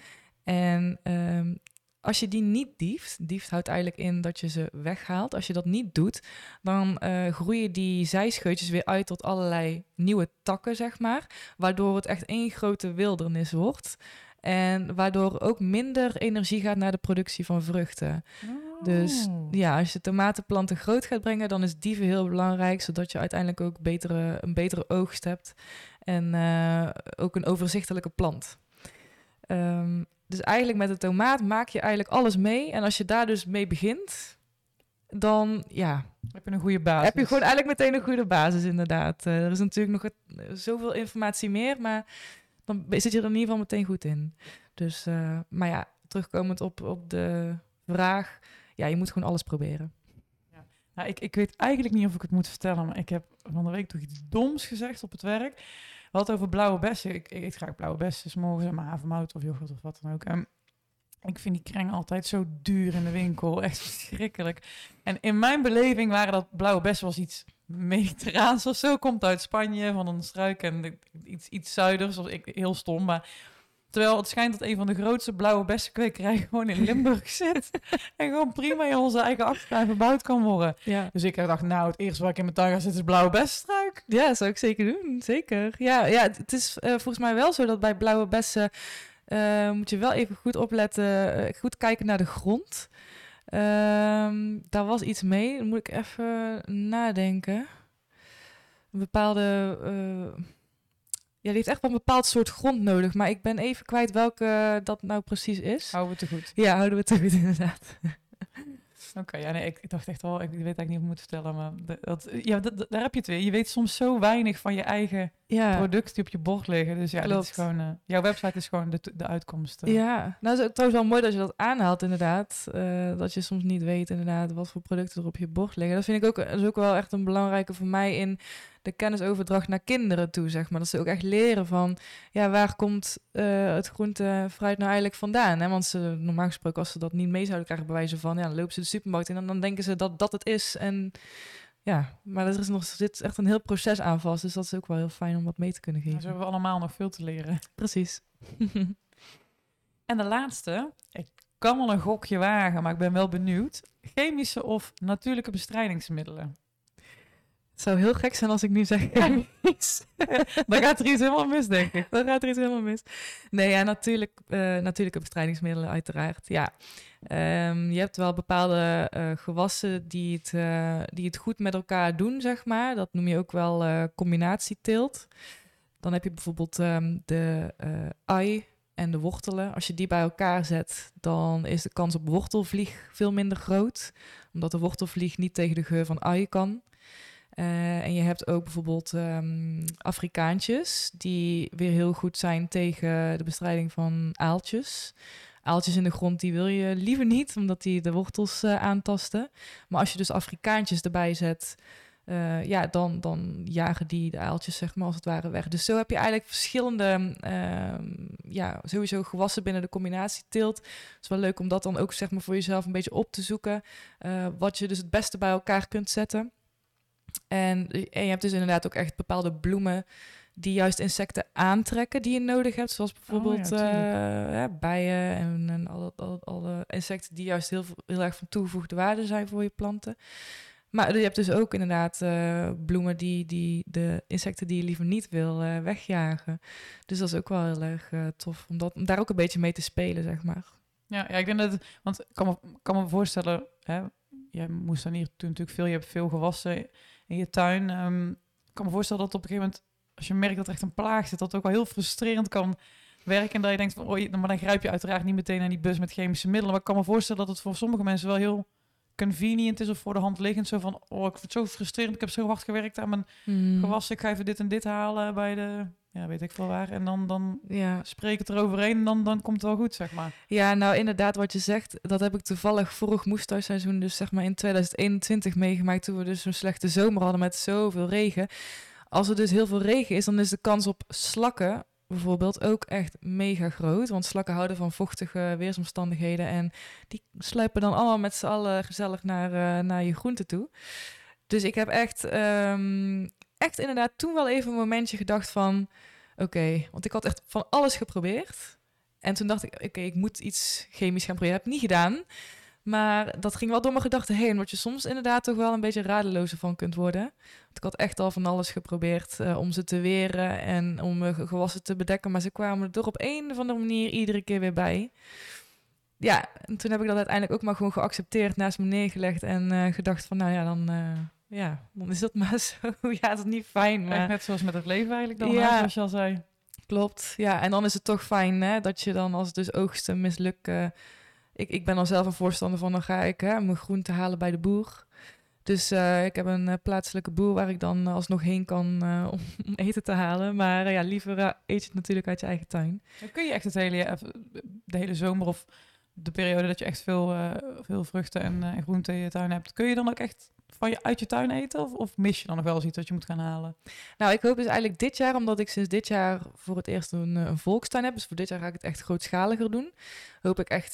En ehm, als je die niet dieft, dieft houdt eigenlijk in dat je ze weghaalt. Als je dat niet doet, dan eh, groeien die zijscheutjes weer uit tot allerlei nieuwe takken, zeg maar. Waardoor het echt één grote wildernis wordt. En waardoor ook minder energie gaat naar de productie van vruchten. Dus Oh. ja, als je tomatenplanten groot gaat brengen, dan is dieven heel belangrijk, zodat je uiteindelijk ook betere, een betere oogst hebt en eh, ook een overzichtelijke plant. Ehm, dus eigenlijk met de tomaat maak je eigenlijk alles mee. En als je daar dus mee begint, dan ja, Heb je een goede basis? heb je gewoon eigenlijk meteen een goede basis inderdaad. Eh, er is natuurlijk nog het- eh, zoveel informatie meer, maar dan zit je er in ieder geval meteen goed in. Dus, maar ja, terugkomend op, op de vraag, ja, je moet gewoon alles proberen. Nou, ik, ik weet eigenlijk niet of ik het moet vertellen, maar ik heb van de week toch iets doms gezegd op het werk. Het over blauwe bessen. Ik, ik graag blauwe bessen, 's morgens maar havermout of yoghurt of wat dan ook. En ik vind die kreng altijd zo duur in de winkel. *laughs* Echt verschrikkelijk. En in mijn beleving waren dat blauwe bessen was iets mediterraans of zo. Komt uit Spanje, van een struik en iets, iets zuiders. Ik, heel stom, maar Terwijl het schijnt dat een van de grootste blauwe bessenkwekerijen gewoon in Limburg *laughs* zit. En gewoon prima in onze eigen achtertuin verbouwd kan worden. Ja. Dus ik dacht, nou, het eerste waar ik in mijn tuin ga zitten is blauwe bessenstruik. Ja, zou ik zeker doen. Zeker. Ja, ja het is eh, volgens mij wel zo dat bij blauwe bessen eh, moet je wel even goed opletten, eh, goed kijken naar de grond. Ehm, daar was iets mee, dan moet ik even nadenken. Een bepaalde. Ja, die heeft echt wel een bepaald soort grond nodig, maar ik ben even kwijt welke dat nou precies is. Houden we te goed. Ja, houden we het goed *laughs* inderdaad. Oké, ja, nee, ik, ik dacht echt wel, ik weet eigenlijk niet hoe ik moet vertellen, maar dat, ja, dat, daar heb je het weer. Je weet soms zo weinig van je eigen Ja. producten die op je bord liggen. Dus ja, dat is gewoon, eh, jouw website is gewoon de, de uitkomst. eh. Ja, nou is het trouwens wel mooi dat je dat aanhaalt inderdaad. Eh, dat je soms niet weet inderdaad wat voor producten er op je bord liggen. Dat vind ik ook, is ook wel echt een belangrijke voor mij in de kennisoverdracht naar kinderen toe, zeg maar. Dat ze ook echt leren van, ja, waar komt eh, het groente en fruit nou eigenlijk vandaan? Hè? Want ze, normaal gesproken, als ze dat niet mee zouden krijgen, bij wijze van, ja, dan lopen ze de supermarkt in en dan denken ze dat dat het is. En ja, maar er is nog, zit echt een heel proces aan vast. Dus dat is ook wel heel fijn om wat mee te kunnen Nou, geven. hebben we allemaal nog veel te leren. Precies. *laughs* En de laatste, ik kan wel een gokje wagen, maar ik ben wel benieuwd. Chemische of natuurlijke bestrijdingsmiddelen? Het zou heel gek zijn als ik nu zeg *laughs* chemisch. *laughs* Dan gaat er iets helemaal mis, denk ik. Dan gaat er iets helemaal mis. Nee, ja, natuurlijk, eh, natuurlijke bestrijdingsmiddelen uiteraard. Ja. Ehm, je hebt wel bepaalde eh, gewassen die het, eh, die het goed met elkaar doen, zeg maar. Dat noem je ook wel combinatieteelt. Dan heb je bijvoorbeeld ehm, de ui en de wortelen. Als je die bij elkaar zet, dan is de kans op wortelvlieg veel minder groot. Omdat de wortelvlieg niet tegen de geur van ui kan. Eh, en je hebt ook bijvoorbeeld ehm, Afrikaantjes, die weer heel goed zijn tegen de bestrijding van aaltjes. Aaltjes in de grond, die wil je liever niet, omdat die de wortels eh, aantasten. Maar als je dus Afrikaantjes erbij zet, eh, ja, dan, dan jagen die de aaltjes, zeg maar, als het ware weg. Dus zo heb je eigenlijk verschillende, ehm, ja, sowieso gewassen binnen de combinatieteelt. Het is wel leuk om dat dan ook, zeg maar, voor jezelf een beetje op te zoeken. wat je dus het beste bij elkaar kunt zetten. En, en je hebt dus inderdaad ook echt bepaalde bloemen die juist insecten aantrekken die je nodig hebt. Zoals bijvoorbeeld Oh ja, eh, bijen en, en alle, alle, alle insecten die juist heel, heel erg van toegevoegde waarde zijn voor je planten. Maar je hebt dus ook inderdaad eh, bloemen die, die de insecten die je liever niet wil eh, wegjagen. Dus dat is ook wel heel erg tof om, dat, om daar ook een beetje mee te spelen, zeg maar. Ja, ja ik denk dat want ik kan me, kan me voorstellen, hè, jij moest dan hier toen natuurlijk veel, je hebt veel gewassen in je tuin. Ehm, ik kan me voorstellen dat op een gegeven moment, als je merkt dat er echt een plaag zit, dat het ook wel heel frustrerend kan werken. En dat je denkt van, oh, maar dan grijp je uiteraard niet meteen naar die bus met chemische middelen. Maar ik kan me voorstellen dat het voor sommige mensen wel heel convenient is of voor de hand liggend. Zo van, oh, ik vind het zo frustrerend, ik heb zo hard gewerkt aan mijn Hmm. gewassen. Ik ga even dit en dit halen bij de, ja, weet ik veel waar. En dan, dan Ja. spreek het eroverheen en dan, dan komt het wel goed, zeg maar. Ja, nou inderdaad, wat je zegt, dat heb ik toevallig vorig moestuisseizoen, dus zeg maar in 2021 meegemaakt, toen we dus zo'n slechte zomer hadden met zoveel regen. Als er dus heel veel regen is, dan is de kans op slakken bijvoorbeeld ook echt mega groot. Want slakken houden van vochtige weersomstandigheden en die sluipen dan allemaal met z'n allen gezellig naar, eh, naar je groente toe. Dus ik heb echt, ehm, echt inderdaad toen wel even een momentje gedacht van, oké, want ik had echt van alles geprobeerd. En toen dacht ik, oké, ik moet iets chemisch gaan proberen. Heb ik niet gedaan. Maar dat ging wel door mijn gedachten heen. Wat je soms inderdaad toch wel een beetje radelozer van kunt worden. Want ik had echt al van alles geprobeerd eh, om ze te weren en om mijn ge- gewassen te bedekken. Maar ze kwamen er op een of andere manier iedere keer weer bij. Ja, en toen heb ik dat uiteindelijk ook maar gewoon geaccepteerd, naast me neergelegd. En eh, gedacht van, nou ja, dan, eh, ja, dan is dat *laughs* maar zo. ja, het is niet fijn, Echt maar... net zoals met het leven eigenlijk dan, Ja. zoals je al zei. Klopt, ja. En dan is het toch fijn hè, dat je dan als dus oogsten mislukken... Ik, ik ben dan zelf een voorstander van, dan ga ik hè, mijn groente halen bij de boer. Dus eh, ik heb een eh, plaatselijke boer waar ik dan alsnog heen kan eh, *laughs* om, eten te halen. Maar eh, ja, liever eh, eet je het natuurlijk uit je eigen tuin. Dan kun je echt het hele, eh, de hele zomer of de periode dat je echt veel, eh, veel vruchten en eh, groenten in je tuin hebt, kun je dan ook echt van je, uit je tuin eten? Of, of mis je dan nog wel eens iets dat je moet gaan halen? Nou, ik hoop dus eigenlijk dit jaar, omdat ik sinds dit jaar voor het eerst een, eh, een volkstuin heb. Dus voor dit jaar ga ik het echt grootschaliger doen. Hoop ik echt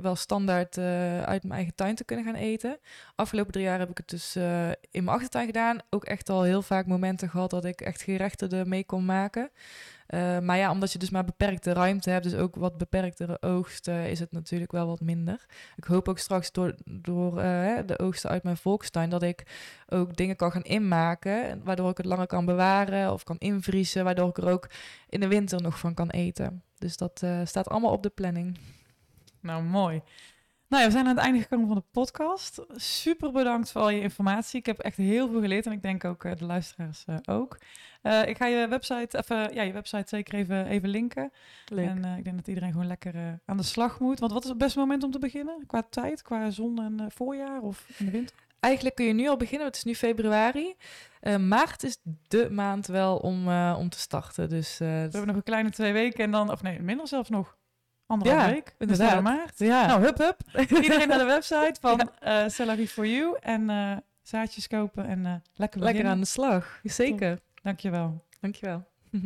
wel standaard uit mijn eigen tuin te kunnen gaan eten. Afgelopen drie jaar heb ik het dus in mijn achtertuin gedaan. Ook echt al heel vaak momenten gehad dat ik echt gerechten ermee kon maken. Eh, maar ja, omdat je dus maar beperkte ruimte hebt, dus ook wat beperktere oogst, eh, is het natuurlijk wel wat minder. Ik hoop ook straks door, door eh, de oogsten uit mijn volkstuin dat ik ook dingen kan gaan inmaken, waardoor ik het langer kan bewaren of kan invriezen, waardoor ik er ook in de winter nog van kan eten. Dus dat eh, staat allemaal op de planning. Nou, mooi. Nou ja, we zijn aan het einde gekomen van de podcast. Super bedankt voor al je informatie. Ik heb echt heel veel geleerd en ik denk ook eh, de luisteraars eh, ook. Eh, ik ga je website, even, ja, je website zeker even, even linken. Leuk. En ik denk dat iedereen gewoon lekker aan de slag moet. Want wat is het beste moment om te beginnen? Qua tijd, qua zon en voorjaar of in de winter? Eigenlijk kun je nu al beginnen, het is nu februari. Maart is de maand wel om, om te starten. Dus We hebben nog een kleine twee weken en dan, of nee, minder zelfs nog. Anderhalf Ja, week. Dus maart. ja. Nou, hup, hup. *laughs* Iedereen naar de website van eh Celery for You. En eh, zaadjes kopen en eh, lekker lekker beginnen. aan de slag. Zeker. Dankjewel. Dankjewel. *laughs*